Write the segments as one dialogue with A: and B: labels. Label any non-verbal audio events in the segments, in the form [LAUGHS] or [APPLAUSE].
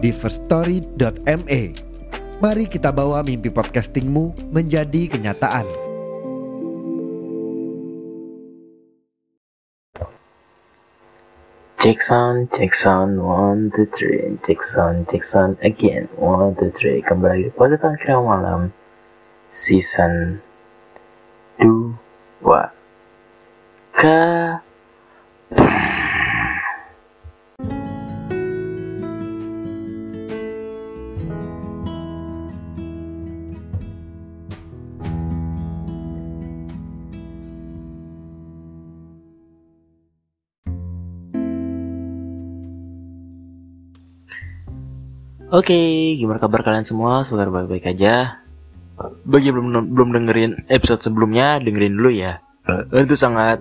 A: di firststory.me. Mari kita bawa mimpi podcastingmu menjadi kenyataan.
B: Check sound, check sound, one, two, three. Check sound, check sound again, one, two, three. Kembali di podcast akhir malam, season 2. Ke Oke, gimana kabar kalian semua? Semoga baik-baik aja. Bagi yang belum belum dengerin episode sebelumnya, dengerin dulu ya. Itu sangat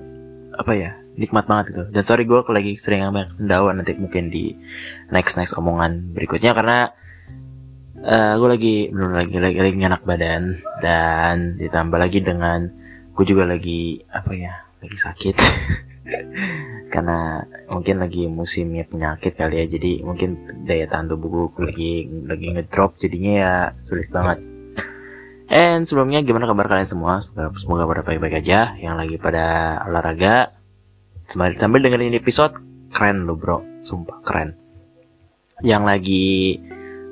B: apa ya? Nikmat banget gitu. Dan sorry gue lagi sering banyak sendawa nanti mungkin di next next omongan berikutnya karena uh, gue lagi belum lagi lagi lagi enak badan dan ditambah lagi dengan gue juga lagi apa ya? Lagi sakit. [LAUGHS] karena mungkin lagi musimnya penyakit kali ya jadi mungkin daya tahan tubuh gue lagi lagi ngedrop jadinya ya sulit banget And sebelumnya gimana kabar kalian semua? Semoga, semoga pada baik-baik aja yang lagi pada olahraga. Sambil, sambil dengerin episode, keren lo bro, sumpah keren. Yang lagi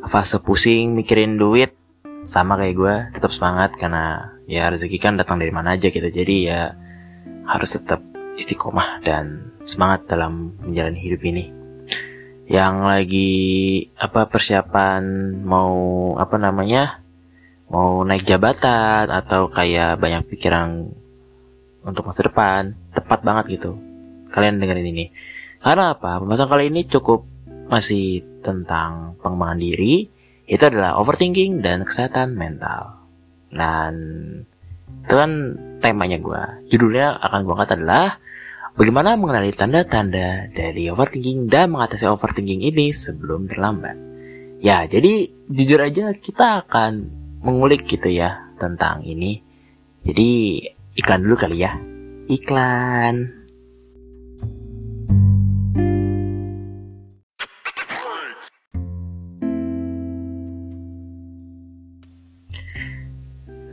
B: fase pusing mikirin duit, sama kayak gue, tetap semangat karena ya rezeki kan datang dari mana aja gitu. Jadi ya harus tetap istiqomah dan semangat dalam menjalani hidup ini. Yang lagi apa persiapan mau apa namanya mau naik jabatan atau kayak banyak pikiran untuk masa depan tepat banget gitu kalian dengerin ini. Karena apa? Pembahasan kali ini cukup masih tentang pengembangan diri itu adalah overthinking dan kesehatan mental. Dan itu kan temanya gue judulnya akan gue angkat adalah bagaimana mengenali tanda-tanda dari overthinking dan mengatasi overthinking ini sebelum terlambat ya jadi jujur aja kita akan mengulik gitu ya tentang ini. Jadi iklan dulu kali ya. Iklan.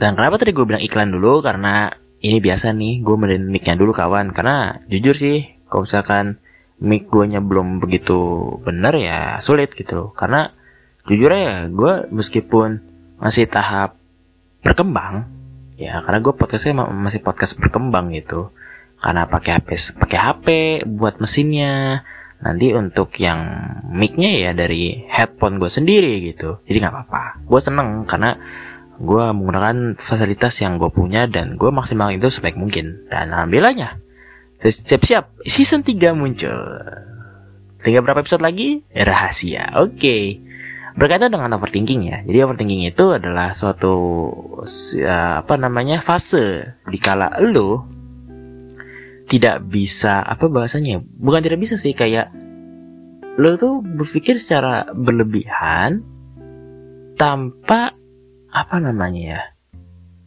B: Dan kenapa tadi gue bilang iklan dulu? Karena ini biasa nih, gue mending mic-nya dulu kawan. Karena jujur sih, kalau misalkan mic gue nya belum begitu bener ya sulit gitu. Karena jujur ya, gue meskipun masih tahap berkembang ya karena gue podcastnya masih podcast berkembang gitu karena pakai HP pakai HP buat mesinnya nanti untuk yang micnya ya dari headphone gue sendiri gitu jadi nggak apa-apa gue seneng karena gue menggunakan fasilitas yang gue punya dan gue maksimal itu sebaik mungkin dan alhamdulillahnya siap-siap season 3 muncul tinggal berapa episode lagi rahasia oke okay berkaitan dengan overthinking ya. Jadi overthinking itu adalah suatu uh, apa namanya fase di kala lo tidak bisa apa bahasanya? Bukan tidak bisa sih kayak lo tuh berpikir secara berlebihan tanpa apa namanya ya?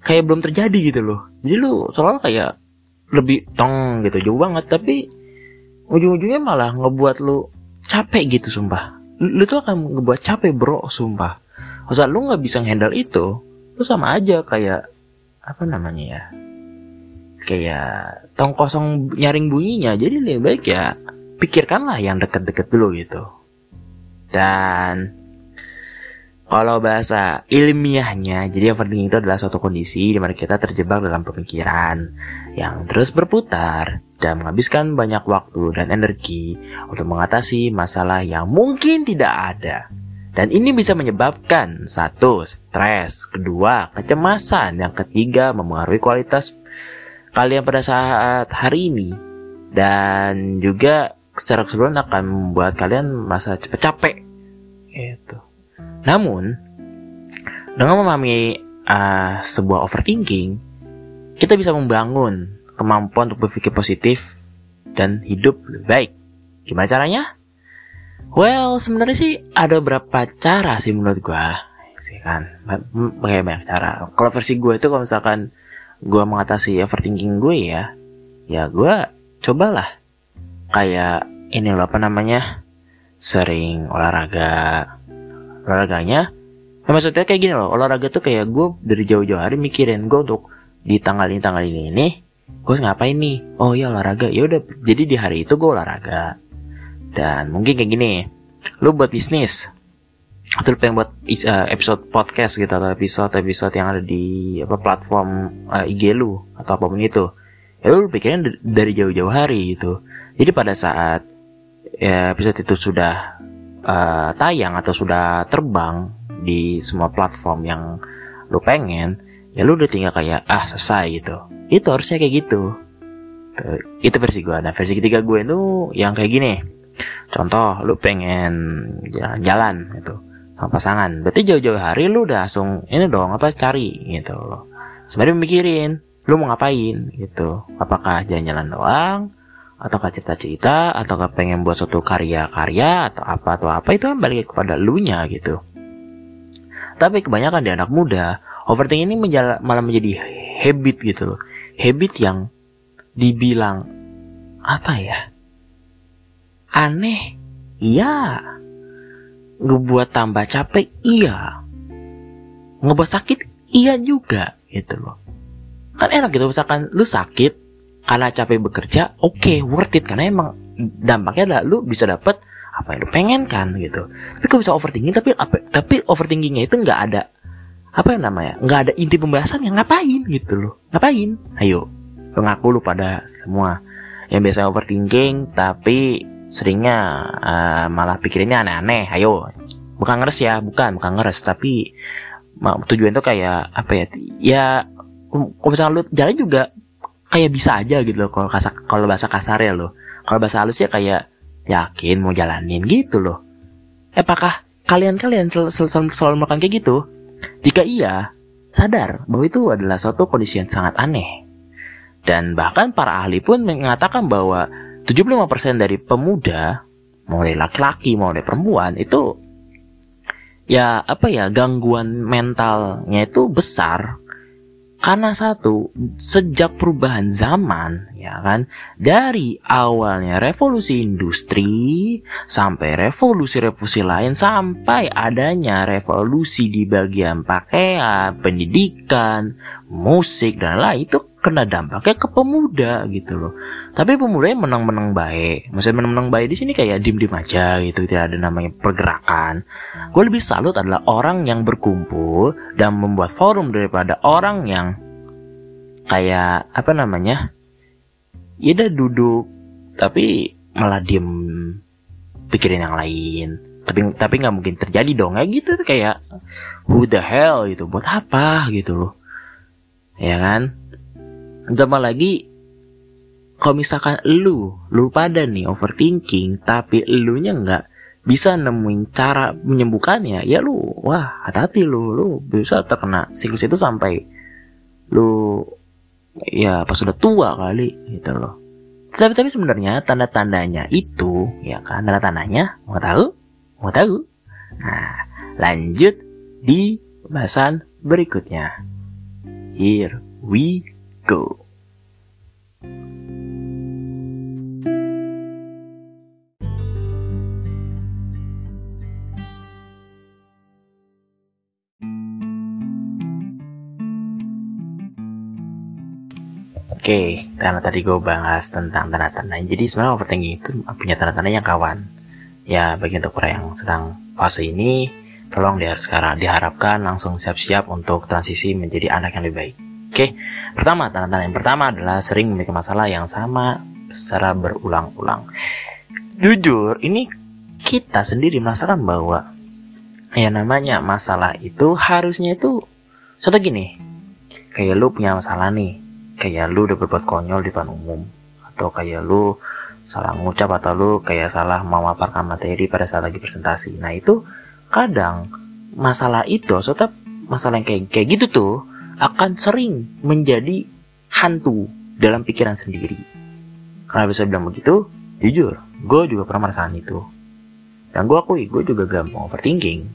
B: Kayak belum terjadi gitu loh. Jadi lo soalnya kayak lebih tong gitu jauh banget. Tapi ujung-ujungnya malah ngebuat lo capek gitu sumpah. Lu tuh akan ngebuat capek bro sumpah. Masa lu nggak bisa handle itu lu sama aja kayak apa namanya ya? Kayak tong kosong nyaring bunyinya. Jadi lebih baik ya pikirkanlah yang deket-deket dulu gitu. Dan kalau bahasa ilmiahnya, jadi overthinking itu adalah suatu kondisi di mana kita terjebak dalam pemikiran yang terus berputar dan menghabiskan banyak waktu dan energi untuk mengatasi masalah yang mungkin tidak ada. Dan ini bisa menyebabkan satu, stres, kedua, kecemasan, yang ketiga, mempengaruhi kualitas kalian pada saat hari ini, dan juga secara keseluruhan akan membuat kalian merasa cepet capek. Itu Namun, dengan memahami uh, sebuah overthinking, kita bisa membangun kemampuan untuk berpikir positif dan hidup lebih baik. Gimana caranya? Well, sebenarnya sih ada beberapa cara sih menurut gua sih kan. Banyak banyak cara. Kalau versi gue itu kalau misalkan gue mengatasi overthinking gue ya, ya gue cobalah kayak ini loh apa namanya sering olahraga olahraganya. Ya maksudnya kayak gini loh olahraga tuh kayak gue dari jauh-jauh hari mikirin gue untuk di tanggal ini tanggal ini ini gue ngapain nih? Oh iya olahraga. Ya udah jadi di hari itu gue olahraga. Dan mungkin kayak gini lu buat bisnis atau lu pengen buat uh, episode podcast gitu atau episode episode yang ada di apa platform uh, IG lu atau apa pun itu. Ya lu pikirin dari jauh-jauh hari gitu. Jadi pada saat ya episode itu sudah uh, tayang atau sudah terbang di semua platform yang lu pengen ya lu udah tinggal kayak ah selesai gitu. Itu harusnya kayak gitu. Itu versi gue nah versi ketiga gue itu yang kayak gini. Contoh lu pengen jalan-jalan gitu sama pasangan. Berarti jauh-jauh hari lu udah langsung ini dong apa cari gitu. Sebenarnya mikirin lu mau ngapain gitu. Apakah jalan-jalan doang ataukah cerita-cerita ataukah pengen buat suatu karya-karya atau apa atau apa itu kan balik kepada lu nya gitu. Tapi kebanyakan di anak muda overthinking ini menjala, malah menjadi habit gitu loh. Habit yang dibilang apa ya? Aneh. Iya. Ngebuat tambah capek? Iya. Ngebuat sakit? Iya juga gitu loh. Kan enak gitu misalkan lu sakit karena capek bekerja oke okay, worth it. Karena emang dampaknya adalah lu bisa dapet apa yang lu pengen kan gitu. Tapi kok bisa overthinking? Tapi apa tapi overthinkingnya itu nggak ada apa yang namanya nggak ada inti pembahasan yang ngapain gitu loh. Ngapain? Ayo pengaku lu pada semua yang biasa overthinking tapi seringnya uh, malah pikirinnya aneh-aneh. Ayo bukan ngeres ya. Bukan bukan ngeres tapi tujuan tuh kayak apa ya ya kalau misalnya lu jalan juga kayak bisa aja gitu loh kalau kasar kalau bahasa kasar ya loh. Kalau bahasa halusnya kayak yakin mau jalanin gitu loh. Apakah kalian-kalian sel sel sel selalu melakukan kayak gitu? Jika iya, sadar bahwa itu adalah suatu kondisi yang sangat aneh. Dan bahkan para ahli pun mengatakan bahwa 75% dari pemuda, mau dari laki-laki, mau dari perempuan, itu ya apa ya gangguan mentalnya itu besar karena satu, sejak perubahan zaman, ya kan, dari awalnya revolusi industri sampai revolusi-revolusi lain sampai adanya revolusi di bagian pakaian, pendidikan, musik dan lain itu kena dampaknya ke pemuda gitu loh. Tapi pemuda yang menang-menang baik, maksudnya menang-menang baik di sini kayak dim-dim aja gitu, tidak ada namanya pergerakan. Gue lebih salut adalah orang yang berkumpul dan membuat forum daripada orang yang kayak apa namanya, ya udah duduk tapi malah diem pikirin yang lain. Tapi tapi nggak mungkin terjadi dong kayak gitu kayak who the hell gitu buat apa gitu loh ya kan Ditambah lagi kalau misalkan lu, lu pada nih overthinking, tapi lu nya nggak bisa nemuin cara menyembuhkannya, ya lu, wah hati-hati lu, lu bisa terkena siklus itu sampai lu ya pas sudah tua kali gitu loh. Tapi tapi sebenarnya tanda-tandanya itu ya kan tanda-tandanya mau tahu? Mau tahu? Nah, lanjut di bahasan berikutnya. Here we go. Oke, karena tadi gue bahas tentang tanda-tanda. Jadi sebenarnya overthinking itu punya tanda-tanda yang kawan. Ya, bagi untuk orang yang sedang fase ini, tolong dia sekarang diharapkan langsung siap-siap untuk transisi menjadi anak yang lebih baik. Oke, pertama tanda-tanda yang pertama adalah sering memiliki masalah yang sama secara berulang-ulang. Jujur, ini kita sendiri merasakan bahwa yang namanya masalah itu harusnya itu contoh gini, kayak lu punya masalah nih, kayak lu udah berbuat konyol di depan umum, atau kayak lu salah ngucap atau lu kayak salah memaparkan materi pada saat lagi presentasi. Nah itu kadang masalah itu atau masalah yang kayak kayak gitu tuh akan sering menjadi hantu dalam pikiran sendiri. Karena bisa bilang begitu, jujur, gue juga pernah merasakan itu. Dan gue akui, gue juga gampang overthinking.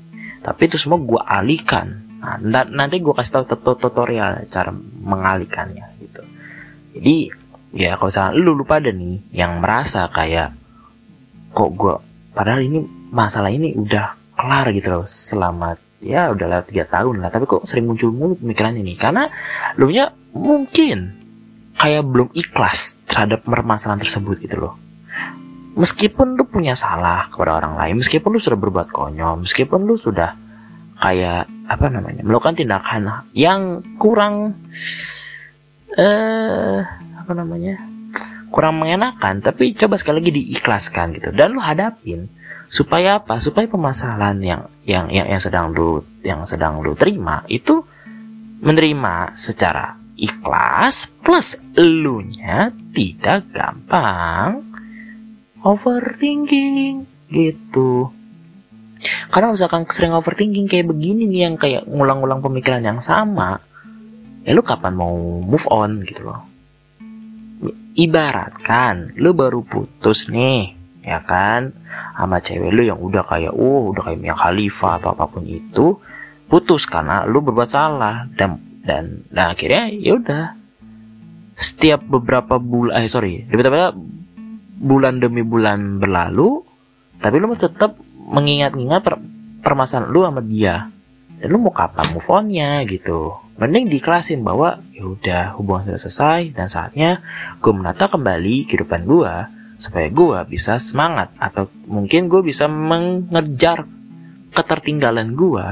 B: Tapi itu semua gue alihkan. Nah, nanti gue kasih tau tutorial cara mengalihkannya gitu. Jadi ya kalau misalnya lu lupa ada nih yang merasa kayak kok gue padahal ini masalah ini udah kelar gitu loh selamat ya udah lewat tiga tahun lah. Tapi kok sering muncul mulu pemikiran ini? Karena lu nya mungkin kayak belum ikhlas terhadap permasalahan tersebut gitu loh. Meskipun lu punya salah kepada orang lain meskipun lu sudah berbuat konyol meskipun lu sudah kayak apa namanya melakukan tindakan yang kurang eh apa namanya kurang mengenakan tapi coba sekali lagi diikhlaskan gitu. Dan lu hadapin supaya apa? Supaya permasalahan yang yang yang, yang sedang lu yang sedang lu terima itu menerima secara ikhlas plus elunya tidak gampang overthinking gitu. Karena misalkan sering overthinking kayak begini nih yang kayak ngulang-ngulang pemikiran yang sama ya lu kapan mau move on gitu loh. Ibaratkan lu baru putus nih ya kan? Sama cewek lu yang udah kayak uh udah kayak Mia Khalifa atau apa pun itu putus karena lu berbuat salah. Dan dan nah akhirnya ya udah. Setiap beberapa bulan eh sorry beberapa bulan demi bulan berlalu tapi lu masih tetap mengingat-ingat per, permasalahan lu sama dia. Dan lu mau kapan move onnya gitu. Mending diklasin bahwa ya udah hubungan sudah selesai dan saatnya gue menata kembali kehidupan gue supaya gue bisa semangat atau mungkin gue bisa mengejar ketertinggalan gue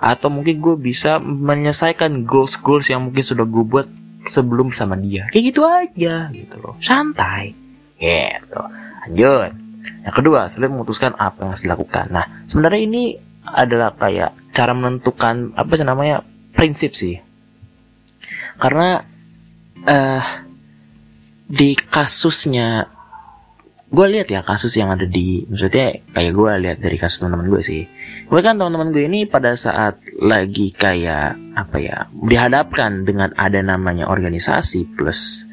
B: atau mungkin gue bisa menyelesaikan goals goals yang mungkin sudah gue buat sebelum sama dia. Kayak gitu aja gitu loh. Santai. Gitu. Lanjut. Yang kedua sulit memutuskan apa yang harus dilakukan. Nah sebenarnya ini adalah kayak cara menentukan apa sih namanya prinsip sih. Karena uh, di kasusnya gue lihat ya kasus yang ada di maksudnya kayak gue lihat dari kasus teman-teman gue sih. Gue kan teman-teman gue ini pada saat lagi kayak apa ya dihadapkan dengan ada namanya organisasi plus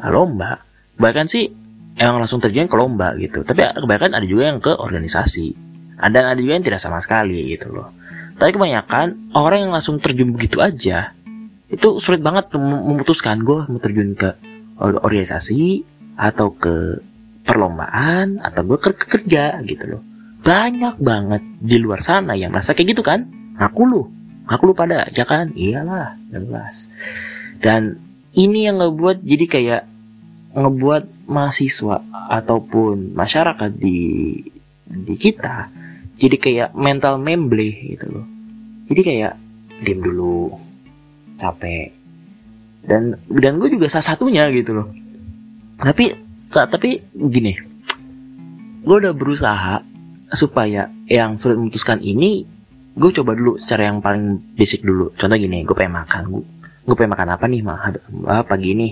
B: uh, lomba. Bahkan sih emang langsung terjun ke lomba gitu. Tapi kebanyakan ada juga yang ke organisasi. Ada ada juga yang tidak sama sekali gitu loh. Tapi kebanyakan orang yang langsung terjun begitu aja itu sulit banget memutuskan gue mau terjun ke organisasi atau ke perlombaan atau gue kerja gitu loh. Banyak banget di luar sana yang merasa kayak gitu kan. Aku lu. Aku lu pada ya kan? Iyalah jelas. Dan ini yang ngebuat jadi kayak ngebuat mahasiswa ataupun masyarakat di di kita jadi kayak mental memble gitu loh. Jadi kayak diem dulu capek. Dan dan gue juga salah satunya gitu loh. Tapi tapi gini gue udah berusaha supaya yang sulit memutuskan ini gue coba dulu secara yang paling basic dulu. Contoh gini gue pengen makan. Gue pengen makan apa nih? Mah pagi ini.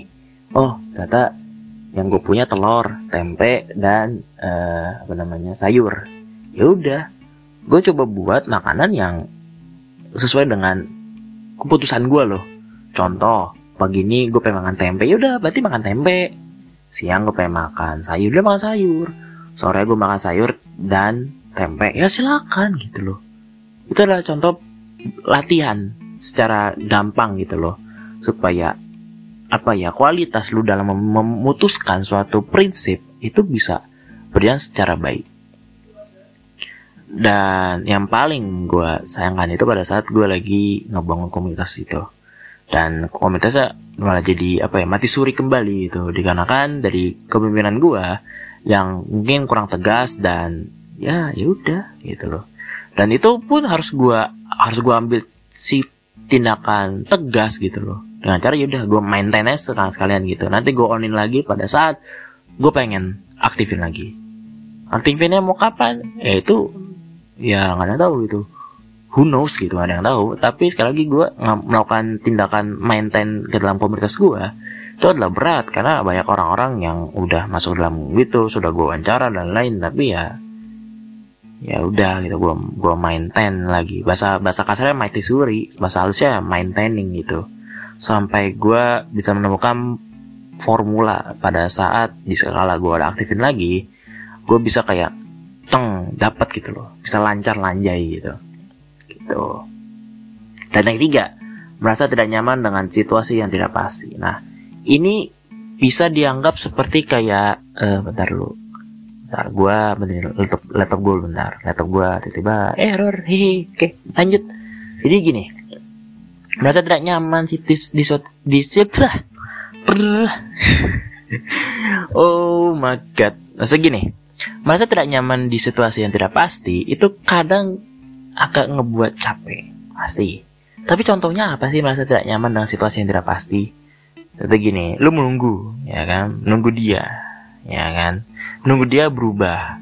B: Oh ternyata yang gue punya telur tempe dan uh, apa namanya sayur. Ya udah gue coba buat makanan yang sesuai dengan keputusan gue loh. Contoh pagi ini gue pengen makan tempe. Ya udah berarti makan tempe siang gue pengen makan sayur. Dia makan sayur. Sore gue makan sayur dan tempe. Ya silakan gitu loh. Itu adalah contoh latihan secara gampang gitu loh. Supaya apa ya kualitas lu dalam memutuskan suatu prinsip itu bisa berjalan secara baik. Dan yang paling gue sayangkan itu pada saat gue lagi ngebangun komunitas itu. Dan komunitasnya malah jadi apa ya mati suri kembali itu dikarenakan dari kepemimpinan gua yang mungkin kurang tegas dan ya ya udah gitu loh. Dan itu pun harus gua harus gua ambil si tindakan tegas gitu loh. Dengan cara ya udah gua maintain aja sekarang sekalian gitu. Nanti gua onin lagi pada saat gue pengen aktifin lagi. Aktifinnya mau kapan? Ya itu ya nggak tahu gitu who knows gitu ada yang tahu. Tapi sekali lagi gue melakukan tindakan maintain ke dalam komunitas gue itu adalah berat. Karena banyak orang-orang yang udah masuk dalam gitu sudah gue wawancara dan lain tapi ya ya udah gitu gue gua main ten lagi. Bahasa bahasa kasarnya main tisuri bahasa halusnya main tening gitu. Sampai gue bisa menemukan formula pada saat di skala gue ada aktifin lagi gue bisa kayak teng dapat gitu loh. Bisa lancar lanjai gitu gitu. Dan yang ketiga merasa tidak nyaman dengan situasi yang tidak pasti. Nah ini bisa dianggap seperti kayak uh, bentar lu bentar gue benerin laptop laptop gue bentar. Laptop gue tiba-tiba error hehe oke lanjut. Jadi gini merasa tidak nyaman sih di di di, di oh my god. Masa gini merasa tidak nyaman di situasi yang tidak pasti itu kadang agak ngebuat capek pasti. Tapi contohnya apa sih merasa tidak nyaman dengan situasi yang tidak pasti? Seperti gini, lu menunggu, ya kan? Menunggu dia, ya kan? Menunggu dia berubah.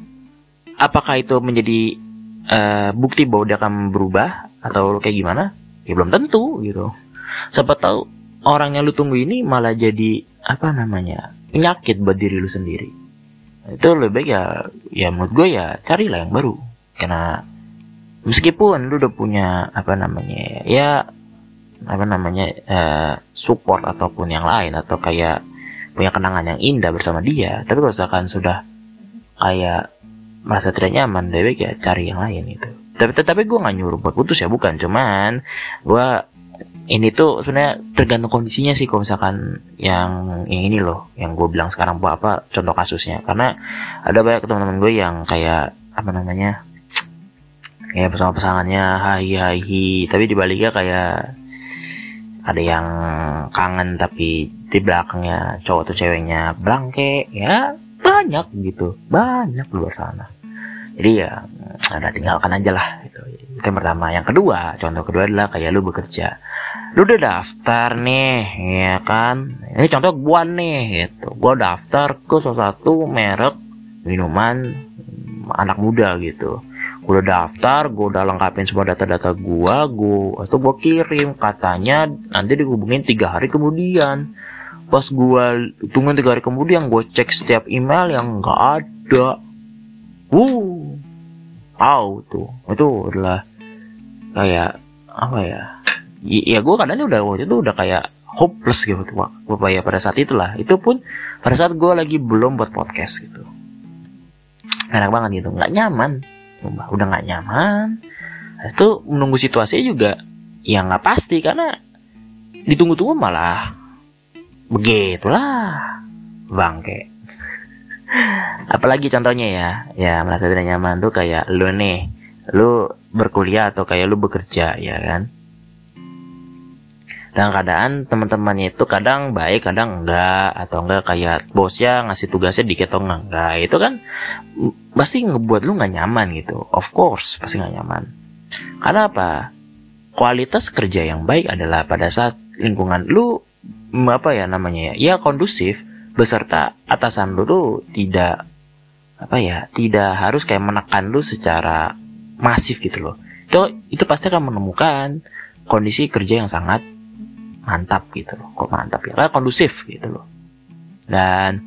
B: Apakah itu menjadi uh, bukti bahwa dia akan berubah atau kayak gimana? Ya belum tentu gitu. Siapa tahu orang yang lu tunggu ini malah jadi apa namanya penyakit buat diri lu sendiri. Itu lebih baik ya ya menurut gue ya carilah yang baru. Karena meskipun lu udah punya apa namanya ya apa namanya uh, support ataupun yang lain atau kayak punya kenangan yang indah bersama dia tapi kalau misalkan sudah kayak merasa tidak nyaman lebih ya cari yang lain itu tapi tapi gue nggak nyuruh buat putus ya bukan. Cuman gue ini tuh sebenarnya tergantung kondisinya sih kalau misalkan yang yang ini loh yang gue bilang sekarang buat apa contoh kasusnya. Karena ada banyak teman-teman gue yang kayak apa namanya ya bersama pasangannya hai hai tapi dibaliknya kayak ada yang kangen tapi di belakangnya cowok atau ceweknya blangke ya banyak gitu. Banyak luar sana. Jadi ya ada tinggalkan aja lah gitu. Itu yang pertama. Yang kedua contoh kedua adalah kayak lu bekerja. Lu udah daftar nih ya kan? Ini contoh gua nih gitu. Gua daftar ke salah satu merek minuman anak muda gitu gue udah daftar gue udah lengkapin semua data-data gue gue itu gue kirim. Katanya nanti dihubungin tiga hari kemudian. Pas gue tungguin tiga hari kemudian gue cek setiap email yang nggak ada. Wuh tahu tuh itu adalah kayak apa ya ya gue kadang udah waktu itu udah kayak hopeless gitu apa ya pada saat itulah. Itu pun pada saat gue lagi belum buat podcast gitu. Enak banget gitu. Nggak nyaman udah nggak nyaman. Itu menunggu situasi juga yang nggak pasti karena ditunggu-tunggu malah begitulah. Bangke. [LAUGHS] Apalagi contohnya ya ya merasa tidak nyaman tuh kayak lu nih lu berkuliah atau kayak lu bekerja ya kan dan keadaan teman-temannya itu kadang baik kadang enggak atau enggak kayak bosnya ngasih tugasnya dikit atau enggak, enggak. Itu kan pasti ngebuat lu nggak nyaman gitu. Of course pasti nggak nyaman. Karena apa? Kualitas kerja yang baik adalah pada saat lingkungan lu apa ya namanya ya ya kondusif beserta atasan lu tuh tidak apa ya tidak harus kayak menekan lu secara masif gitu loh. Itu itu pasti akan menemukan kondisi kerja yang sangat mantap gitu loh. Kok mantap ya? Karena kondusif gitu loh. Dan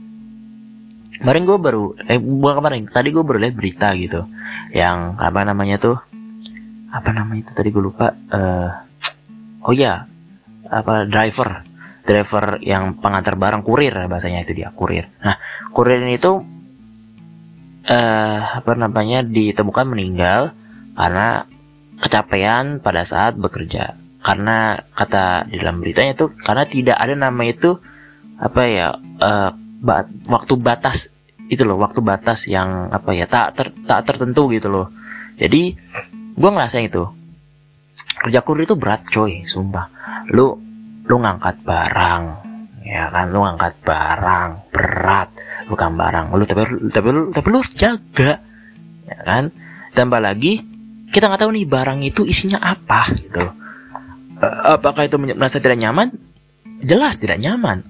B: kemarin gue baru eh bukan kemarin tadi gue baru lihat berita gitu. Yang apa namanya tuh? Apa namanya itu tadi gue lupa uh, oh ya apa driver. Driver yang pengantar barang kurir bahasanya itu dia kurir. Nah kurir ini tuh uh, apa namanya ditemukan meninggal karena kecapean pada saat bekerja karena kata di dalam beritanya itu karena tidak ada nama itu apa ya uh, bat, waktu batas itu loh waktu batas yang apa ya tak ter, tak tertentu gitu loh. Jadi gue ngerasa itu. Kerja kurir itu berat coy sumpah. Lu lu ngangkat barang ya kan? Lu ngangkat barang berat. Lu kan barang lu tapi tapi lu tapi lu jaga ya kan? Tambah lagi kita nggak tahu nih barang itu isinya apa gitu. uh, apakah itu merasa tidak nyaman? Jelas tidak nyaman.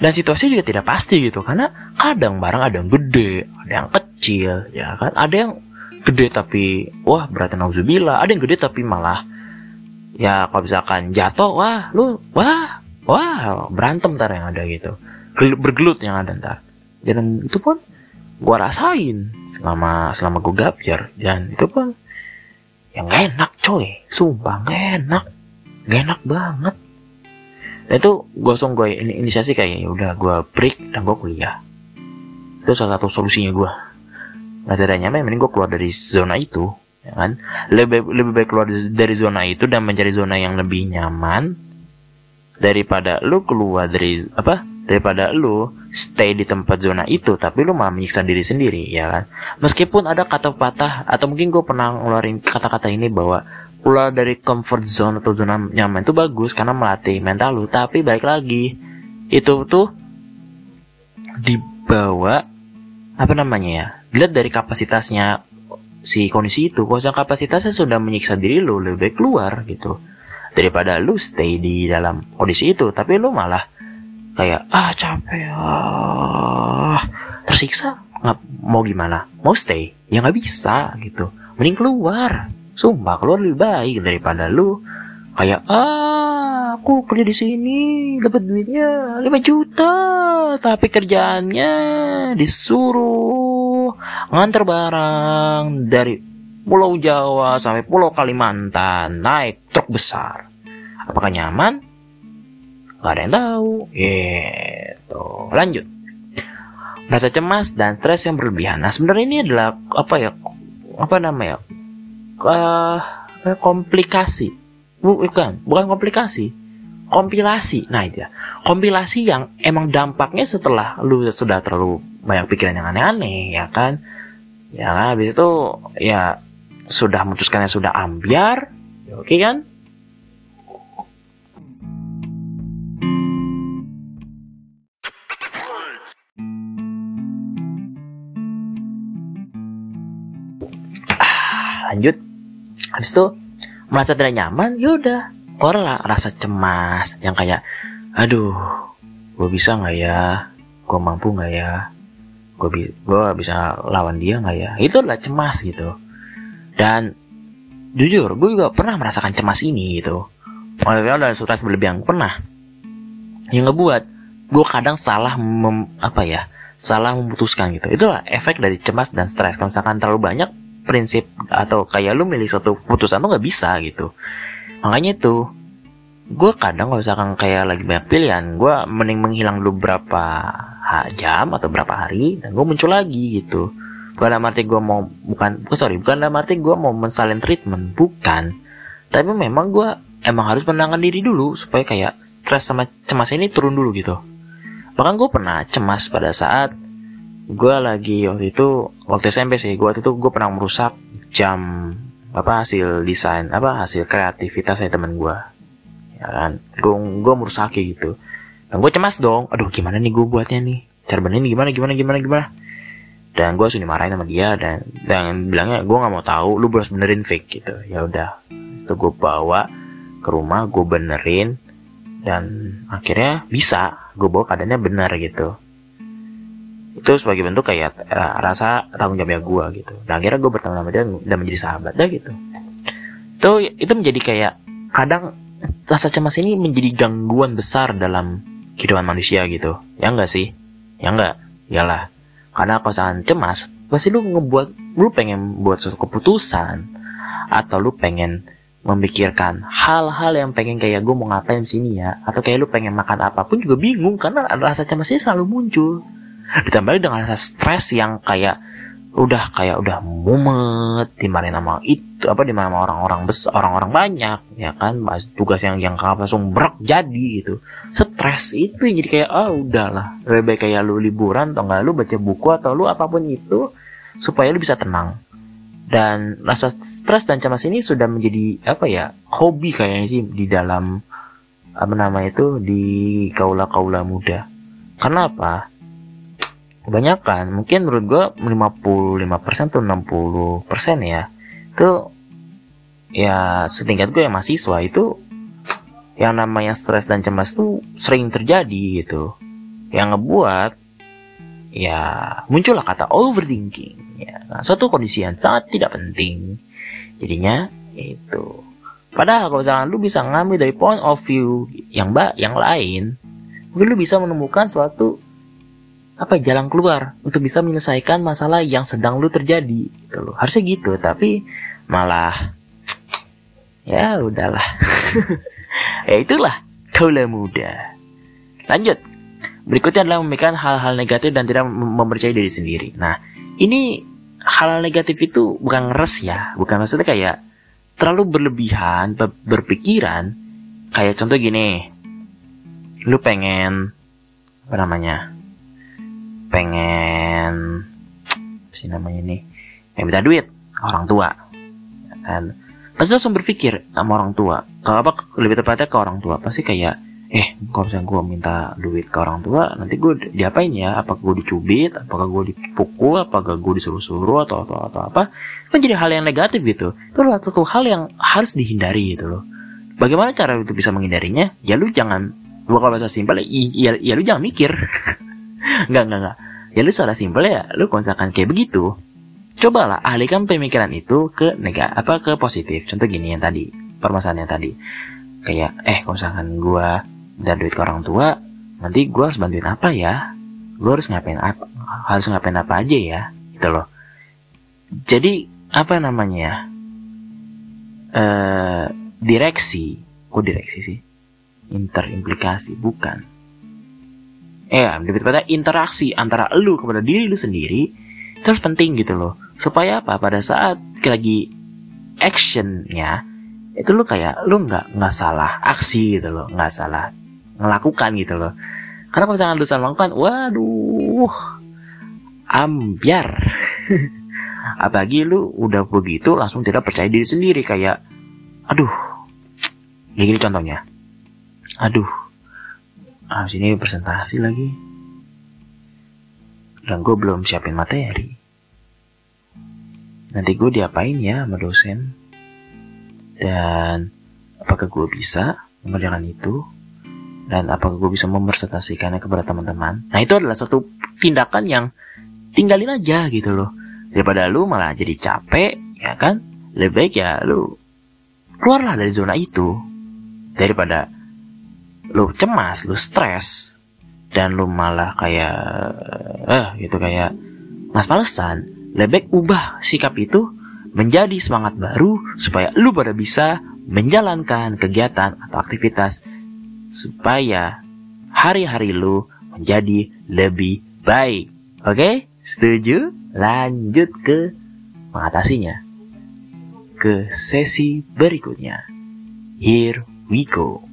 B: Dan situasi juga tidak pasti gitu karena kadang barang ada yang gede, ada yang kecil, ya kan? Ada yang gede tapi wah berarti nauzubillah, ada yang gede tapi malah ya kalau misalkan jatuh wah lu wah wah berantem ntar yang ada gitu bergelut yang ada ntar dan itu pun gue rasain selama selama gue gapir dan itu pun yang enak coy sumpah enak gak enak banget. Dan itu gue langsung gue ini inisiasi kayak ya udah gue break dan gue kuliah. Itu salah satu solusinya gue nggak ada nyaman mending gue keluar dari zona itu ya kan? Lebih lebih baik keluar dari zona itu dan mencari zona yang lebih nyaman daripada lu keluar dari apa? Daripada lu stay di tempat zona itu tapi lu malah menyiksa diri sendiri ya kan? Meskipun ada kata patah atau mungkin gue pernah ngeluarin kata-kata ini bahwa keluar dari comfort zone atau zona nyaman itu bagus karena melatih mental lu. Tapi baik lagi itu tuh dibawa apa namanya ya dilihat dari kapasitasnya si kondisi itu. Kalau kapasitasnya sudah menyiksa diri lu lebih baik keluar gitu. Daripada lu stay di dalam kondisi itu. Tapi lu malah kayak ah capek ah tersiksa. Nggak mau gimana? Mau stay? Ya nggak bisa gitu. Mending keluar Sumpah keluar lebih baik daripada lu. Kayak ah aku kerja di sini dapat duitnya 5 juta tapi kerjaannya disuruh nganter barang dari Pulau Jawa sampai Pulau Kalimantan naik truk besar. Apakah nyaman? Gak ada yang tahu. Gitu. Lanjut. Rasa cemas dan stres yang berlebihan. Nah sebenarnya ini adalah apa ya apa namanya uh, komplikasi. Bukan bukan komplikasi. Kompilasi. Nah itu ya. Kompilasi yang emang dampaknya setelah lu sudah terlalu banyak pikiran yang aneh-aneh ya kan? Ya kan habis itu ya sudah memutuskannya sudah ambiar ya oke kan? Ah, lanjut habis itu merasa tidak nyaman yaudah keluar rasa cemas yang kayak aduh gue bisa nggak ya? Gue mampu nggak ya? Gue bi bisa lawan dia nggak ya? Itu adalah cemas gitu. Dan jujur gue juga pernah merasakan cemas ini gitu. Maksudnya dan stres berlebihan pernah. Yang ngebuat gue kadang salah mem, apa ya salah memutuskan gitu. Itulah efek dari cemas dan stres. Kalau misalkan terlalu banyak prinsip atau kayak lu milih satu putusan tuh nggak bisa gitu. Makanya itu gue kadang kalau misalkan kayak lagi banyak pilihan gue mending menghilang dulu berapa jam atau berapa hari dan gue muncul lagi gitu. Bukan dalam arti gue mau bukan oh sorry bukan dalam arti gue mau mensalin treatment bukan. Tapi memang gue emang harus menangkan diri dulu supaya kayak stres sama cemas ini turun dulu gitu. Bahkan gue pernah cemas pada saat gue lagi waktu itu waktu SMP sih gue waktu itu gue pernah merusak jam apa hasil desain apa hasil kreativitas dari teman gue ya kan? Gue gue merusak gitu. Dan gue cemas dong. Aduh gimana nih gue buatnya nih? Cara bener ini gimana gimana gimana gimana? Dan gue langsung dimarahin sama dia dan dan bilangnya gue nggak mau tahu lu harus benerin fake gitu. Ya udah. Itu gue bawa ke rumah gue benerin dan akhirnya bisa. Gue bawa keadaannya benar gitu itu sebagai bentuk kayak uh, rasa tanggung jawabnya gue gitu. Dan akhirnya gue bertemu sama dia dan menjadi sahabat dah gitu. Itu itu menjadi kayak kadang rasa cemas ini menjadi gangguan besar dalam kehidupan manusia gitu. Ya enggak sih? Ya enggak iyalah karena sangat cemas pasti lu ngebuat lu pengen buat suatu keputusan atau lu pengen memikirkan hal-hal yang pengen kayak gue mau ngapain sini ya? Atau kayak lu pengen makan apa pun juga bingung karena rasa cemasnya selalu muncul ditambah dengan rasa stres yang kayak udah kayak udah mumet dimarahin sama itu apa di mana sama orang-orang besar orang-orang banyak ya kan? Bahas tugas yang yang langsung berak jadi gitu. Stres itu jadi kayak ah oh, udahlah lebih baik kayak lu liburan atau enggak lu baca buku atau lu apa pun itu supaya lu bisa tenang. Dan rasa stres dan cemas ini sudah menjadi apa ya hobi kayaknya sih di dalam apa nama itu di kaula-kaula muda. Karena apa kebanyakan. Mungkin menurut gue 55% atau 60% ya itu ya setingkat gue yang mahasiswa itu yang namanya stres dan cemas tuh sering terjadi gitu. Yang ngebuat ya muncullah kata overthinking ya. Nah, suatu kondisi yang sangat tidak penting. Jadinya itu. Padahal kalau misalkan lu bisa ngambil dari point of view yang mbak yang lain mungkin lu bisa menemukan suatu apa jalan keluar untuk bisa menyelesaikan masalah yang sedang lu terjadi gitu loh. Harusnya gitu tapi malah ya udahlah. [LAUGHS] Ya itulah kaula muda. Lanjut. Berikutnya adalah memikirkan hal-hal negatif dan tidak mempercayai diri sendiri. Nah ini -hal negatif itu bukan ngeres ya bukan maksudnya kayak terlalu berlebihan berpikiran. Kayak contoh gini lu pengen apa namanya pengen apa sih namanya ini yang minta duit orang tua dan pasti langsung berpikir sama orang tua. Kalau apa lebih tepatnya ke orang tua. Pasti kayak eh kalau misalnya gue minta duit ke orang tua nanti gue diapain ya? Apakah gue dicubit? Apakah gue dipukul? Apakah gue disuruh-suruh atau, atau atau apa? Kan jadi hal yang negatif gitu. Itu adalah satu hal yang harus dihindari gitu loh. Bagaimana cara itu bisa menghindarinya? Ya lu jangan gua kalau bahasa simpel ya, ya lu jangan mikir [LAUGHS] Enggak, enggak, enggak. Ya lu salah simpel ya, lu kalau misalkan kayak begitu, cobalah alihkan pemikiran itu ke nega apa ke positif. Contoh gini yang tadi, permasalahan yang tadi. Kayak, eh kalau misalkan gua dan duit ke orang tua, nanti gua harus bantuin apa ya? Gua harus ngapain apa? Harus ngapain apa aja ya? Gitu loh. Jadi, apa namanya ya? Eh, direksi, kok direksi sih? Interimplikasi, bukan eh lebih tepatnya interaksi antara lu kepada diri lu sendiri itu harus penting gitu loh. Supaya apa? Pada saat lagi actionnya itu lu kayak lu nggak nggak salah aksi gitu loh. Nggak salah melakukan gitu loh. Karena kalau misalnya lu salah melakukan waduh ambiar. [LAUGHS] Apalagi lu udah begitu langsung tidak percaya diri sendiri kayak aduh ini contohnya. Aduh ah sini presentasi lagi. Dan gue belum siapin materi. Nanti gue diapain ya sama dosen? Dan apakah gue bisa mengerjakan itu? Dan apakah gue bisa mempresentasikannya kepada teman-teman? Nah itu adalah satu tindakan yang tinggalin aja gitu loh. Daripada lu malah jadi capek ya kan? Lebih baik ya lu keluarlah dari zona itu. Daripada lu cemas, lu stres, dan lu malah kayak eh gitu kayak mas-malesan, lebih ubah sikap itu menjadi semangat baru supaya lu pada bisa menjalankan kegiatan atau aktivitas supaya hari-hari lu menjadi lebih baik. Oke? Setuju? Lanjut ke mengatasinya. Ke sesi berikutnya. Here we go.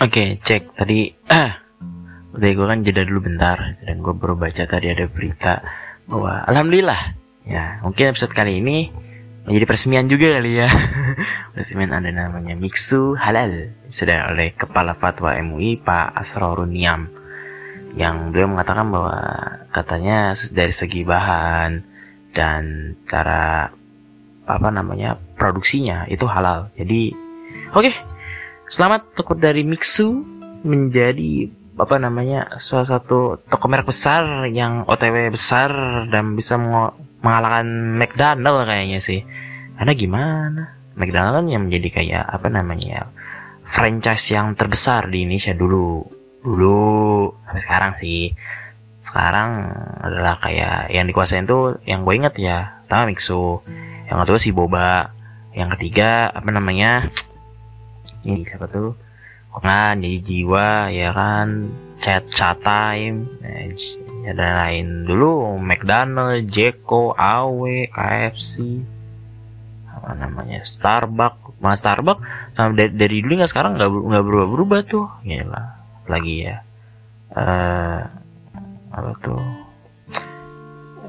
B: Oke, okay, cek. Tadi. Ah, udah gue kan jeda dulu bentar dan gue baru baca tadi ada berita bahwa alhamdulillah ya mungkin episode kali ini menjadi peresmian juga kali ya. [LAUGHS] Peresmian ada namanya Miksu Halal sudah oleh Kepala Fatwa MUI Pak Asroruniam yang beliau mengatakan bahwa katanya dari segi bahan dan cara apa namanya produksinya itu halal. Jadi oke. okay, Selamat toko dari Mixu menjadi apa namanya salah satu toko merek besar yang OTW besar dan bisa mengalahkan McDonald kayaknya sih. Karena gimana? McDonald kan yang menjadi kayak apa namanya franchise yang terbesar di Indonesia dulu. Dulu sampai sekarang sih. Sekarang adalah kayak yang dikuasain tuh yang gue inget ya, pertama Mixu, yang kedua si Boba, yang ketiga apa namanya ini siapa tuh? Kan jadi jiwa ya kan chat chat time ya dan lain. Dulu McDonald, Jeko, Awe, KFC apa namanya Starbucks. Malah Starbucks sama dari, dari dulu nggak sekarang nggak nggak berubah berubah tuh. Lah lagi ya uh, apa tuh?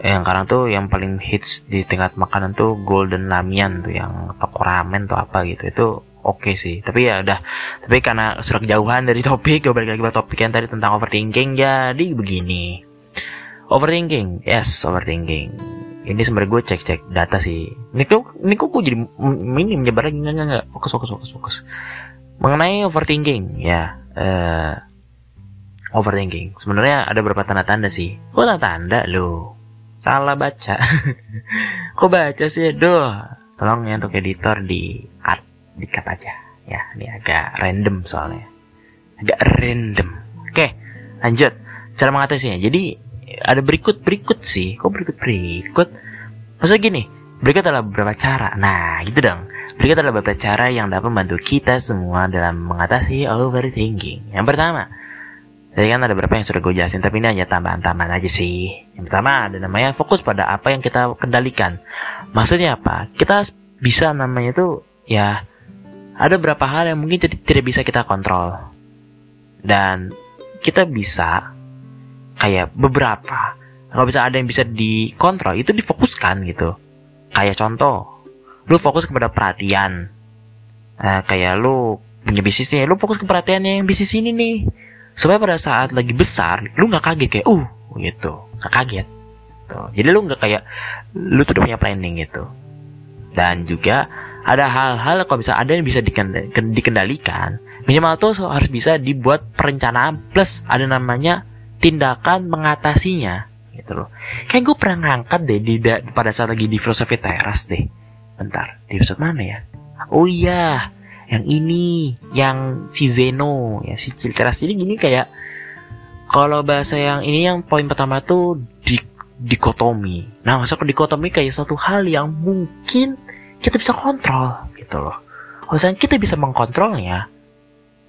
B: Yang sekarang tuh yang paling hits di tingkat makanan tuh Golden Lamian tuh yang toko ramen tuh apa gitu. Itu oke okay sih tapi ya udah. Tapi karena sudah kejauhan dari [LAUGHS] topik gue balik lagi ke topik yang tadi tentang overthinking jadi begini. Overthinking yes overthinking. Ini sebenarnya gue cek cek data sih. Ini tuh ini kok gue jadi ini menyebar lagi? Nggak nggak fokus fokus fokus fokus. Mengenai overthinking ya uh, overthinking. Sebenarnya ada beberapa tanda-tanda sih. Kok tanda-tanda lo salah baca. [LAUGHS] Kok baca sih? Duh tolong ya untuk editor di cut di cut aja. Ya ini agak random soalnya. Agak random. Oke lanjut. Cara mengatasinya. Jadi ada berikut berikut sih. Kok berikut berikut maksudnya gini berikut adalah beberapa cara. Nah gitu dong. Berikut adalah beberapa cara yang dapat membantu kita semua dalam mengatasi overthinking. Yang pertama jadi kan ada beberapa yang sudah gue jelasin tapi ini hanya tambahan-tambahan aja sih. Yang pertama ada namanya fokus pada apa yang kita kendalikan. Maksudnya apa? Kita bisa namanya itu ya ada beberapa hal yang mungkin tidak bisa kita kontrol. Dan kita bisa kayak beberapa kalau bisa ada yang bisa dikontrol itu difokuskan gitu. Kayak contoh lu fokus kepada perhatian. Nah, kayak lu punya bisnisnya lu fokus ke perhatiannya yang bisnis ini nih. Supaya pada saat lagi besar lu nggak kaget kayak uh gitu. Nggak kaget. Jadi lu nggak kayak lu tuh udah punya planning gitu. Dan juga ada hal-hal kalau bisa ada yang bisa dikendalikan. Minimal tuh harus bisa dibuat perencanaan plus ada namanya tindakan mengatasinya gitu loh. Kayak gue pernah ngangkat deh di pada saat lagi di filosofi teras deh. Bentar di episode mana ya? Oh iya yang ini yang si Zeno ya si teras. Ini gini kayak kalau bahasa yang ini yang poin pertama tuh di dikotomi. Nah masuk ke dikotomi kayak satu hal yang mungkin kita bisa kontrol gitu loh. Kalau kita bisa mengkontrolnya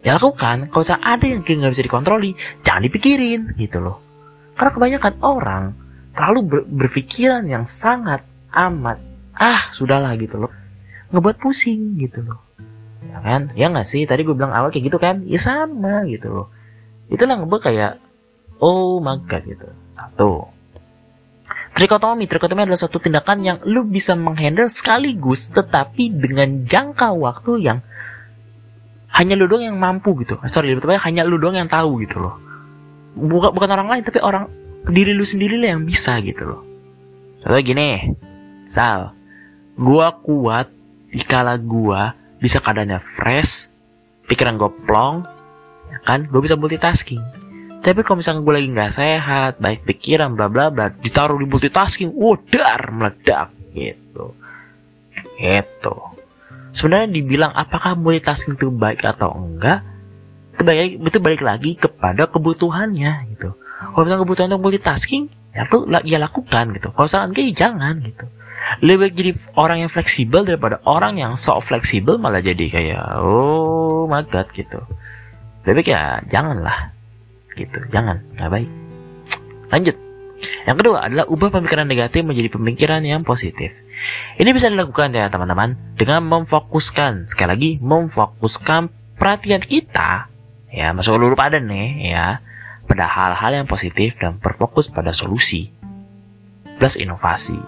B: ya lakukan. Kalau misalnya ada yang nggak bisa dikontroli jangan dipikirin gitu loh. Karena kebanyakan orang terlalu ber berpikiran yang sangat amat ah sudahlah gitu loh. Ngebuat pusing gitu loh. Ya kan? Ya nggak sih? Tadi gue bilang awal kayak gitu kan? Ya sama gitu loh. Itulah ngebuat kayak oh my gitu. Satu Trikotomi, trikotomi adalah suatu tindakan yang lu bisa menghandle sekaligus tetapi dengan jangka waktu yang hanya lu doang yang mampu gitu. Sorry lebih tepatnya hanya lu doang yang tahu gitu loh. Bukan bukan orang lain tapi orang diri lu sendiri lah yang bisa gitu loh. Contohnya gini sal gua kuat dikala gua bisa keadaannya fresh pikiran gue plong ya kan? Gue bisa multitasking tapi kalau misalnya gue lagi nggak sehat baik pikiran bla bla bla ditaruh di multitasking wudar meledak gitu. Gitu. Sebenarnya dibilang apakah multitasking itu baik atau enggak itu balik, itu balik lagi kepada kebutuhannya gitu. Kalau misalnya kebutuhan untuk multitasking ya lu ya lakukan gitu. Kalau saran kayak jangan gitu. Lebih jadi orang yang fleksibel daripada orang yang sok fleksibel malah jadi kayak oh my god gitu. Lebih baik ya janganlah gitu. Jangan. Nggak baik. Lanjut. Yang kedua adalah ubah pemikiran negatif menjadi pemikiran yang positif. Ini bisa dilakukan ya teman-teman dengan memfokuskan. Sekali lagi memfokuskan perhatian kita ya masuk dulu pada nih ya pada hal-hal yang positif dan berfokus pada solusi plus inovasi.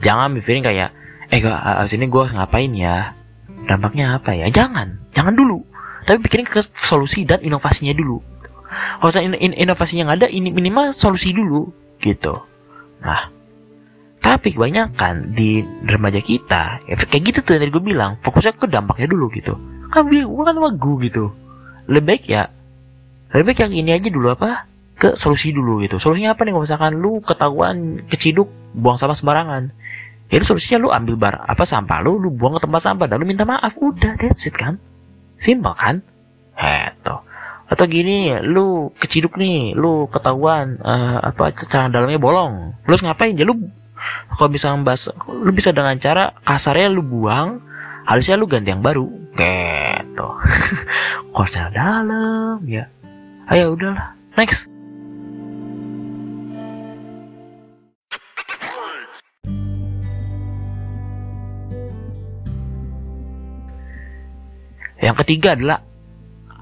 B: Jangan mikirin kayak eh gak abis ini gue ngapain ya? Dampaknya apa ya? Jangan. Jangan dulu. Tapi pikirin ke solusi dan inovasinya dulu kalau in, in, inovasi yang ada ini minimal solusi dulu gitu. Nah, tapi kebanyakan di remaja kita, efek kayak gitu tuh yang tadi gue bilang, fokusnya ke dampaknya dulu gitu. Kan gue kan wagu gitu. Lebih baik ya, lebih baik yang ini aja dulu apa? Ke solusi dulu gitu. Solusinya apa nih kalau misalkan lu ketahuan keciduk buang sampah sembarangan. Ya itu solusinya lu ambil bar apa sampah lu, lu buang ke tempat sampah dan lu minta maaf. Udah, that's it kan. Simpel kan? Heto atau gini lu keciduk nih lu ketahuan uh, apa cara dalamnya bolong. Lu ngapain? Ya lu kalau bisa membahas lu bisa dengan cara kasarnya lu buang halusnya lu ganti yang baru. Gitu. [LAUGHS] Kalau dalam ya. Ayo udahlah. Next. Yang ketiga adalah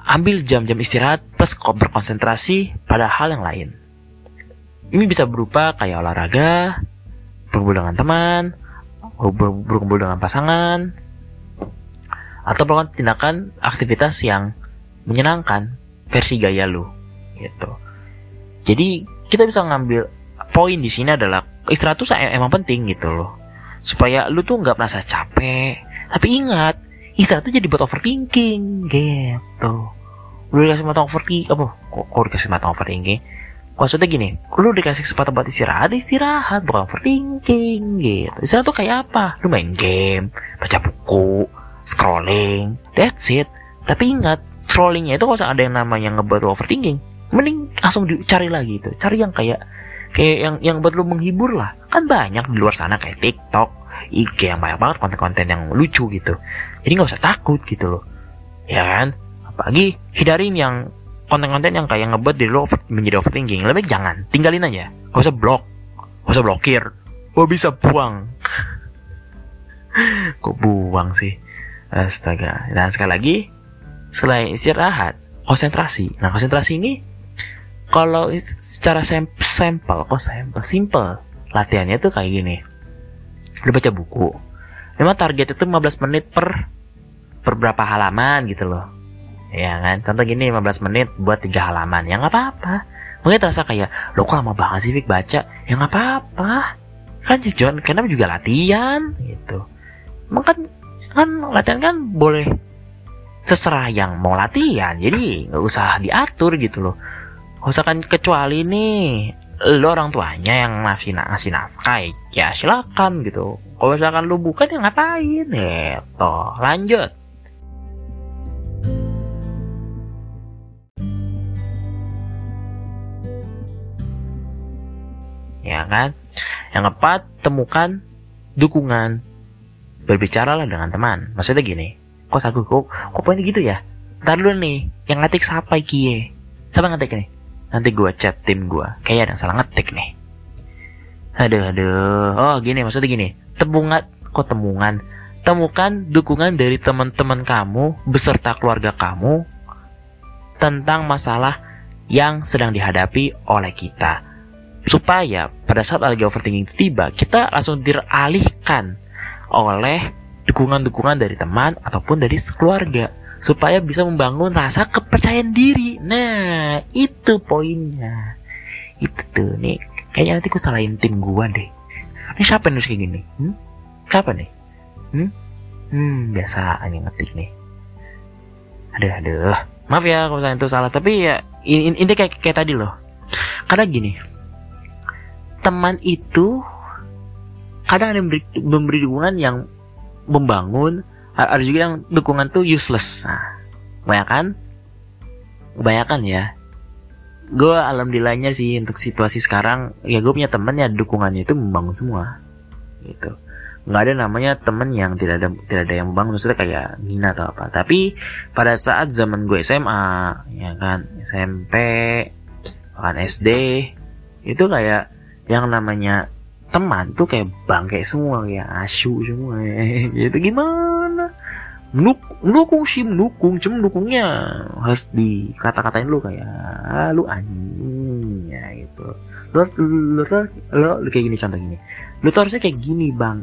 B: ambil jam-jam istirahat plus berkonsentrasi pada hal yang lain. Ini bisa berupa kayak olahraga, berkumpul dengan teman, berkumpul dengan pasangan, atau melakukan tindakan aktivitas yang menyenangkan versi gaya lu gitu. Jadi kita bisa ngambil poin di sini adalah istirahat tuh emang penting gitu loh. Supaya lu tuh nggak merasa capek. Tapi ingat, istirahat tuh jadi buat overthinking gitu udah dikasih mata overthinking apa? Kok, kok dikasih mata overthinking maksudnya gini lu dikasih kesempatan buat istirahat istirahat bukan overthinking gitu. Istirahat tuh kayak apa? Lu main game baca buku scrolling that's it. Tapi ingat scrollingnya itu kalau ada yang namanya ngebuat lu overthinking mending langsung dicari lagi itu cari yang kayak kayak yang yang buat lu menghibur lah. Kan banyak di luar sana kayak TikTok IG yang banyak banget konten-konten yang lucu gitu. Jadi nggak usah takut gitu loh. Ya kan apalagi hindarin yang konten-konten yang kayak ngebuat diri lo menjadi overthinking. Lebih baik jangan tinggalin aja. Gak usah blok gak usah blokir. Gak bisa buang. [LAUGHS] Kok buang sih? Astaga. Dan sekali lagi selain istirahat konsentrasi. Nah konsentrasi ini kalau secara sampel kok sampel? Simple. Latihannya tuh kayak gini. Lu baca buku. Memang target itu 15 menit per per berapa halaman gitu loh ya kan? Contoh gini 15 menit buat tiga halaman. Ya nggak apa-apa. Mungkin terasa kayak lo kok lama banget sih Vic baca? Ya nggak apa-apa. Kan tujuan karena juga latihan gitu. Emang kan kan latihan kan boleh terserah yang mau latihan. Jadi nggak usah diatur gitu loh. Nggak usah kan kecuali nih lo orang tuanya yang ngasih ngasih nafkah ya silakan gitu. Kalau misalkan lo bukan ya ngapain? Ya toh lanjut ya kan? Yang keempat temukan dukungan. Berbicaralah dengan teman. Maksudnya gini kok aku kok kok poinnya gitu ya? Ntar dulu nih yang ngetik siapa kie? Siapa ngetik nih? Nanti gua chat tim gua. Kayak ada yang salah ngetik nih. Aduh aduh. Oh gini maksudnya gini. Temungan kok temungan temukan dukungan dari teman-teman kamu beserta keluarga kamu tentang masalah yang sedang dihadapi oleh kita supaya pada saat lagi overthinking tiba kita langsung diralihkan oleh dukungan-dukungan dari teman ataupun dari keluarga supaya bisa membangun rasa kepercayaan diri. Nah, itu poinnya. Itu tuh nih. Kayaknya nanti aku salahin tim gua deh. Ini siapa nulis kayak gini? Hmm? Siapa nih? Hmm? Hmm, biasa hanya ngetik nih. Aduh, aduh. Maaf ya kalau misalnya itu salah, tapi ya ini, ini kayak kayak tadi loh. Karena gini, teman itu kadang ada memberi, memberi dukungan yang membangun ada juga yang dukungan tuh useless. Nah kebanyakan kebanyakan ya. Gue alhamdulillahnya sih untuk situasi sekarang ya gue punya temen ya dukungannya itu membangun semua gitu. Nggak ada namanya temen yang tidak ada tidak ada yang membangun maksudnya kayak Nina atau apa. Tapi pada saat zaman gue SMA ya kan SMP bahkan SD itu kayak yang namanya teman tuh kayak bangke semua kayak asu semua. [LAUGHS] Gitu gimana? Nuk, mendukung sih mendukung cuma mendukungnya harus dikata-katain lu kayak ah, lu anjing ya gitu. Lu lu, lu, lu, lu kayak gini contoh gini. Lu tuh harusnya kayak gini bang.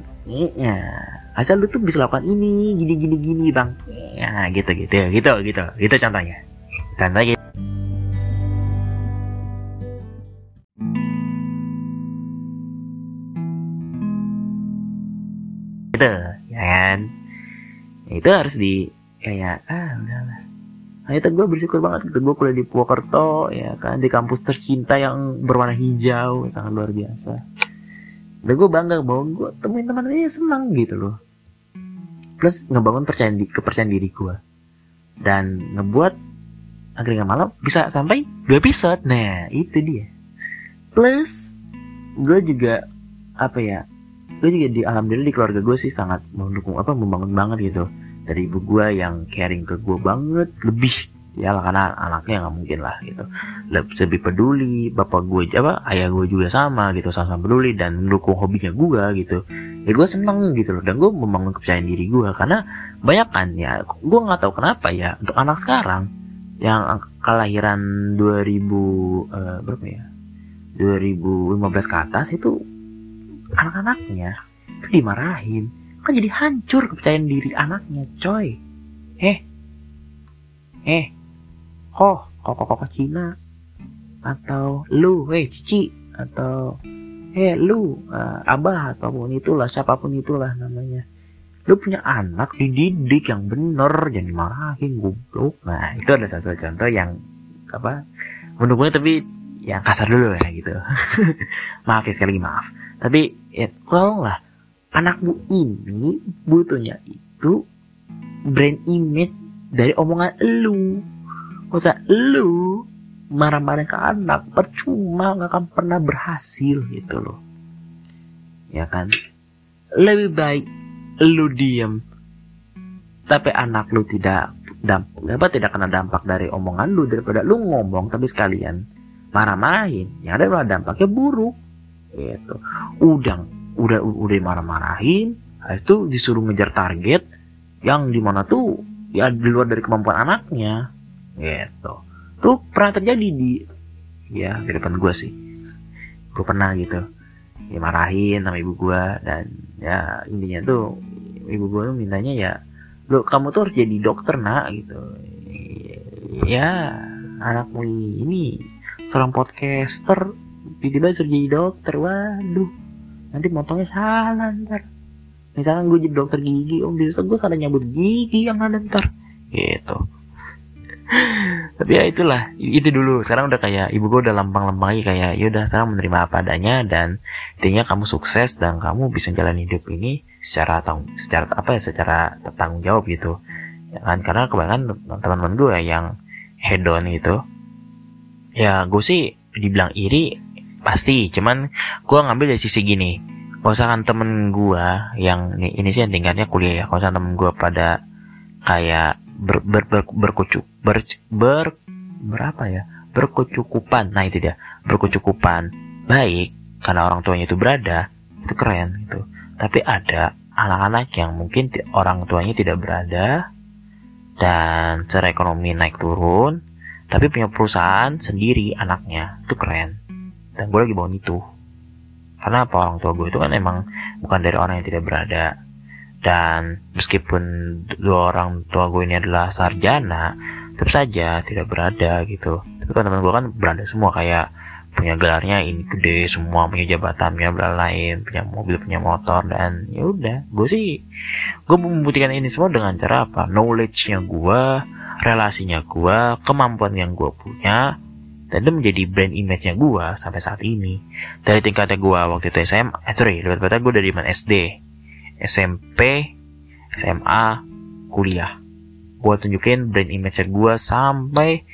B: Ya asal lu tuh bisa lakukan ini gini gini gini bang. Ya gitu gitu gitu gitu gitu contohnya. Contohnya gitu. ya kan? Itu harus di kayak ah udahlah nah itu gue bersyukur banget gitu gue kuliah di Purwokerto ya kan? Di kampus tercinta yang berwarna hijau sangat luar biasa. Dan gue bangga bahwa gue temuin teman ini senang gitu loh. Plus ngebangun percaya di, kepercayaan diri gue dan ngebuat akhirnya malam bisa sampai dua episode. Nah itu dia. Plus gue juga apa ya gue juga di alhamdulillah di keluarga gue sih sangat mendukung apa membangun banget gitu. Dari ibu gue yang caring ke gue banget lebih. Ya lah karena anaknya nggak mungkin lah gitu. Lebih peduli bapak gue apa ayah gue juga sama gitu sama-sama peduli dan mendukung hobinya gue gitu. Ya gue seneng gitu loh dan gue membangun kepercayaan diri gue. Karena banyak kan ya gue nggak tahu kenapa ya untuk anak sekarang yang kelahiran 2000 uh, berapa ya? 2015 ke atas itu anak-anaknya itu dimarahin. Kan jadi hancur kepercayaan diri anaknya coy. Eh. Eh. Kok kok kok kok Cina? Atau lu hei cici? Atau eh lu uh, abah ataupun itulah siapa pun itulah namanya. Lu punya anak dididik yang bener jangan dimarahin goblok. Nah itu ada satu contoh yang apa mendukungnya tapi yang kasar dulu ya gitu. [LAUGHS] Maaf ya sekali lagi maaf. Tapi ya tolonglah anakmu ini butuhnya itu brand image dari omongan lu. Usah lu marah-marah ke anak percuma nggak akan pernah berhasil gitu loh. Ya kan? Lebih baik lu diem tapi anak lu tidak dampak apa tidak kena dampak dari omongan lu daripada lu ngomong tapi sekalian marah-marahin. Yang ada malah dampaknya buruk. Gitu. Udah udah udah marah-marahin habis itu disuruh ngejar target yang di mana tuh ya di luar dari kemampuan anaknya. Gitu. Tuh pernah terjadi di ya di depan gue sih. Gue pernah gitu dimarahin sama ibu gue dan ya intinya tuh ibu gue tuh mintanya ya lo kamu tuh harus jadi dokter nak gitu. Ya anakmu ini seorang podcaster tiba-tiba suruh jadi dokter. Waduh nanti motongnya salah ntar. Misalkan gue jadi dokter gigi om bisa gue salah nyambut gigi yang ada ntar. Gitu. [LAUGHS] Tapi ya itulah itu dulu. Sekarang udah kayak ibu gue udah lempang-lempang lagi kayak ya udah sekarang menerima apa adanya dan intinya kamu sukses dan kamu bisa jalan hidup ini secara tang secara apa ya secara tanggung jawab gitu. Ya kan karena kebanyakan teman-teman gue yang hedon gitu ya gue sih dibilang iri pasti. Cuman gue ngambil dari sisi gini. Kalau misalkan temen gue yang ini, sih yang tingkatnya kuliah ya. Kalau misalkan temen gue pada kayak ber, ber, ber, berkucuk ber, ber berapa ya? Berkecukupan. Nah itu dia. Berkecukupan. Baik karena orang tuanya itu berada itu keren gitu. Tapi ada anak-anak yang mungkin orang tuanya tidak berada dan secara ekonomi naik turun tapi punya perusahaan sendiri anaknya. Itu keren. Dan gue lagi bawa itu. Karena apa? Orang tua gue itu kan emang bukan dari orang yang tidak berada. Dan meskipun dua orang tua gue ini adalah sarjana tetap saja tidak berada gitu. Tapi kan teman gue kan berada semua. Kayak punya gelarnya ini gede semua punya jabatannya lain punya mobil punya motor dan ya udah. Gue sih gue membuktikan ini semua dengan cara apa? Knowledge-nya gue relasinya gue kemampuan yang gue punya dan itu menjadi brand image-nya gue sampai saat ini. Dari tingkatnya gue waktu itu SMA eh sorry lebih tepatnya gue dari mana? SD SMP SMA kuliah. Gue tunjukin brand image-nya gue sampai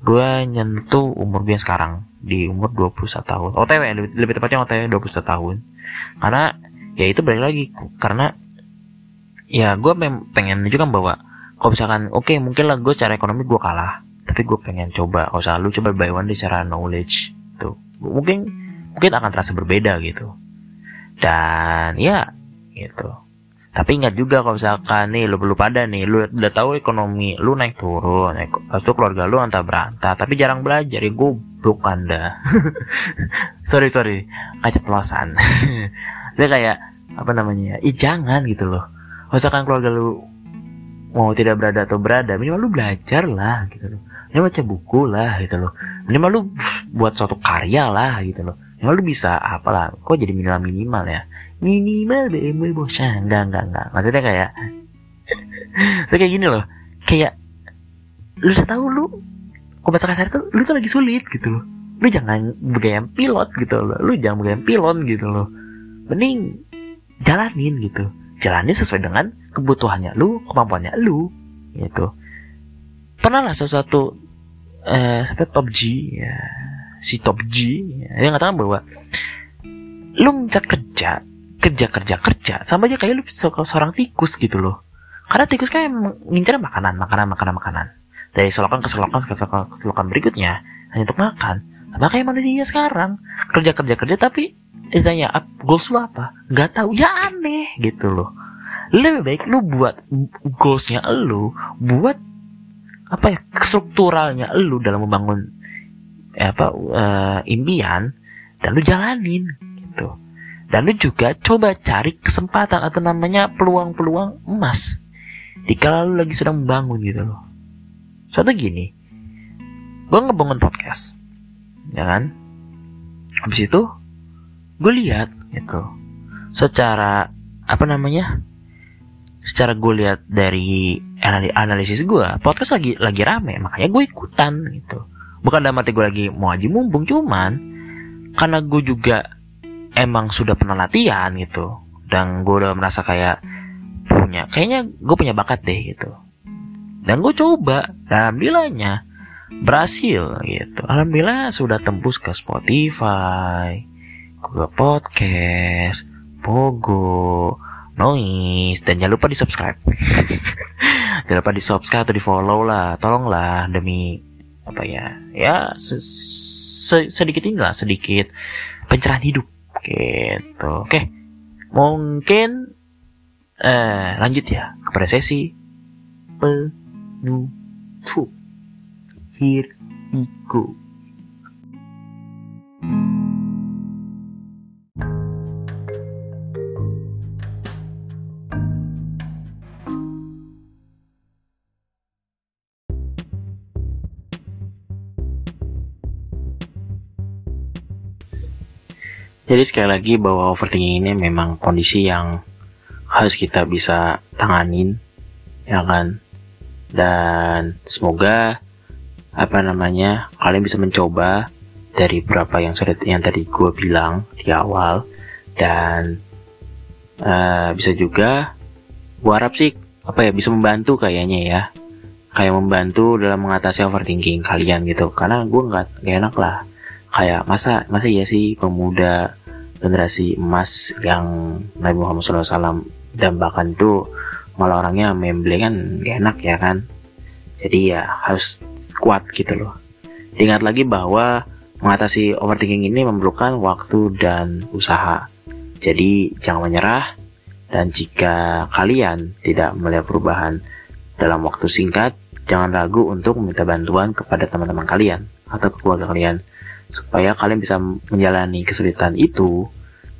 B: gue nyentuh umur gue sekarang di umur 21 tahun. OTW lebih, lebih tepatnya OTW 21 tahun. Karena ya itu balik lagi karena ya gue pengen juga bahwa kalau misalkan oke okay, mungkin lah gue secara ekonomi gue kalah tapi gue pengen coba. Kalau misalnya lu coba buy one secara knowledge tuh. Mungkin mungkin akan terasa berbeda gitu. Dan ya gitu. Tapi ingat juga kalau misalkan nih lu perlu pada nih lu udah tahu ekonomi lu naik turun pas itu keluarga lu antah berantah tapi jarang belajar ya goblok anda. [LAUGHS] Sorry sorry pelosan [LAUGHS] dia kayak apa namanya ih jangan gitu loh. Misalkan keluarga lu mau tidak berada atau berada minimal lu belajar lah gitu loh. Minimal baca buku lah gitu loh. Minimal lu buat suatu karya lah gitu loh. Minimal lu bisa apalah kok jadi minimal minimal ya? Minimal BMW bos nah, enggak enggak enggak maksudnya kayak [LAUGHS] so kayak gini loh. Kayak lu udah tahu lu kok bahasa kasar tuh lu tuh lagi sulit gitu loh. Lu jangan bergaya pilot gitu loh. Lu jangan bergaya pilon gitu loh. Mending jalanin gitu jalanin sesuai dengan kebutuhannya lu kemampuannya lu gitu. Pernah lah sesuatu eh sampai top G ya si top G ya, dia ngatakan bahwa lu minta kerja kerja kerja kerja sama aja kayak lu seorang tikus gitu loh. Karena tikus kan ngincar makanan makanan makanan makanan. Dari selokan ke selokan ke selokan, ke selokan berikutnya hanya untuk makan. Sama kayak manusia sekarang. Kerja kerja kerja tapi istilahnya goals lu apa nggak tahu ya aneh gitu loh lebih baik lu buat goalsnya lu buat apa ya strukturalnya lu dalam membangun eh, apa uh, impian dan lu jalanin gitu dan lu juga coba cari kesempatan atau namanya peluang-peluang emas. Dikala lu lagi sedang membangun gitu loh. Suatu gini, gue ngebangun podcast, ya kan? Habis itu, gue lihat gitu, secara apa namanya, secara gue lihat dari analisis gue, podcast lagi lagi rame, makanya gue ikutan gitu. bukan dalam arti gue lagi mau haji mumpung cuman karena gue juga emang sudah pernah latihan gitu. Dan gue udah merasa kayak punya kayaknya gue punya bakat deh gitu. Dan gue coba dan alhamdulillahnya berhasil gitu. Alhamdulillah sudah tembus ke Spotify Google Podcast Pogo Noise dan jangan lupa di subscribe [LAUGHS] jangan lupa di subscribe atau di follow lah. Tolonglah demi apa ya ya se se sedikit inilah sedikit pencerahan hidup. Gitu. Oke mungkin eh lanjut ya kepada sesi penutup. Here we go Jadi sekali lagi bahwa overthinking ini memang kondisi yang harus kita bisa tanganin, ya kan? Dan semoga apa namanya kalian bisa mencoba dari berapa yang sudah yang tadi gue bilang di awal. Dan uh, bisa juga gue harap sih apa ya bisa membantu kayaknya ya. Kayak membantu dalam mengatasi overthinking kalian gitu. Karena gue nggak enak lah kayak masa masa ya sih pemuda generasi emas yang Nabi Muhammad SAW dambakan itu malah orangnya memble kan gak enak ya kan? Jadi ya harus kuat gitu loh. Ingat lagi bahwa mengatasi overthinking ini memerlukan waktu dan usaha. Jadi jangan menyerah dan jika kalian tidak melihat perubahan dalam waktu singkat jangan ragu untuk meminta bantuan kepada teman-teman kalian atau keluarga kalian supaya kalian bisa menjalani kesulitan itu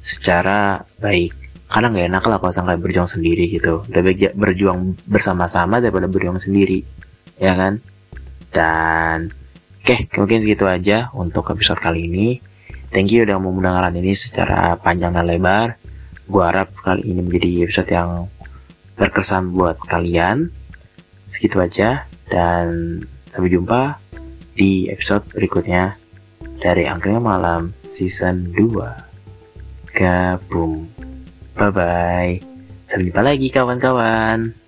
B: secara baik. Karena nggak enak lah kalau sampai berjuang sendiri gitu. Lebih berjuang bersama-sama daripada berjuang sendiri. Ya kan? Dan oke okay, mungkin segitu aja untuk episode kali ini. Thank you udah mau mendengarkan ini secara panjang dan lebar. Gua harap kali ini menjadi episode yang berkesan buat kalian. Segitu aja dan sampai jumpa di episode berikutnya dari Angkringan Malam Season 2. Gabung. Bye-bye. Sampai jumpa lagi kawan-kawan.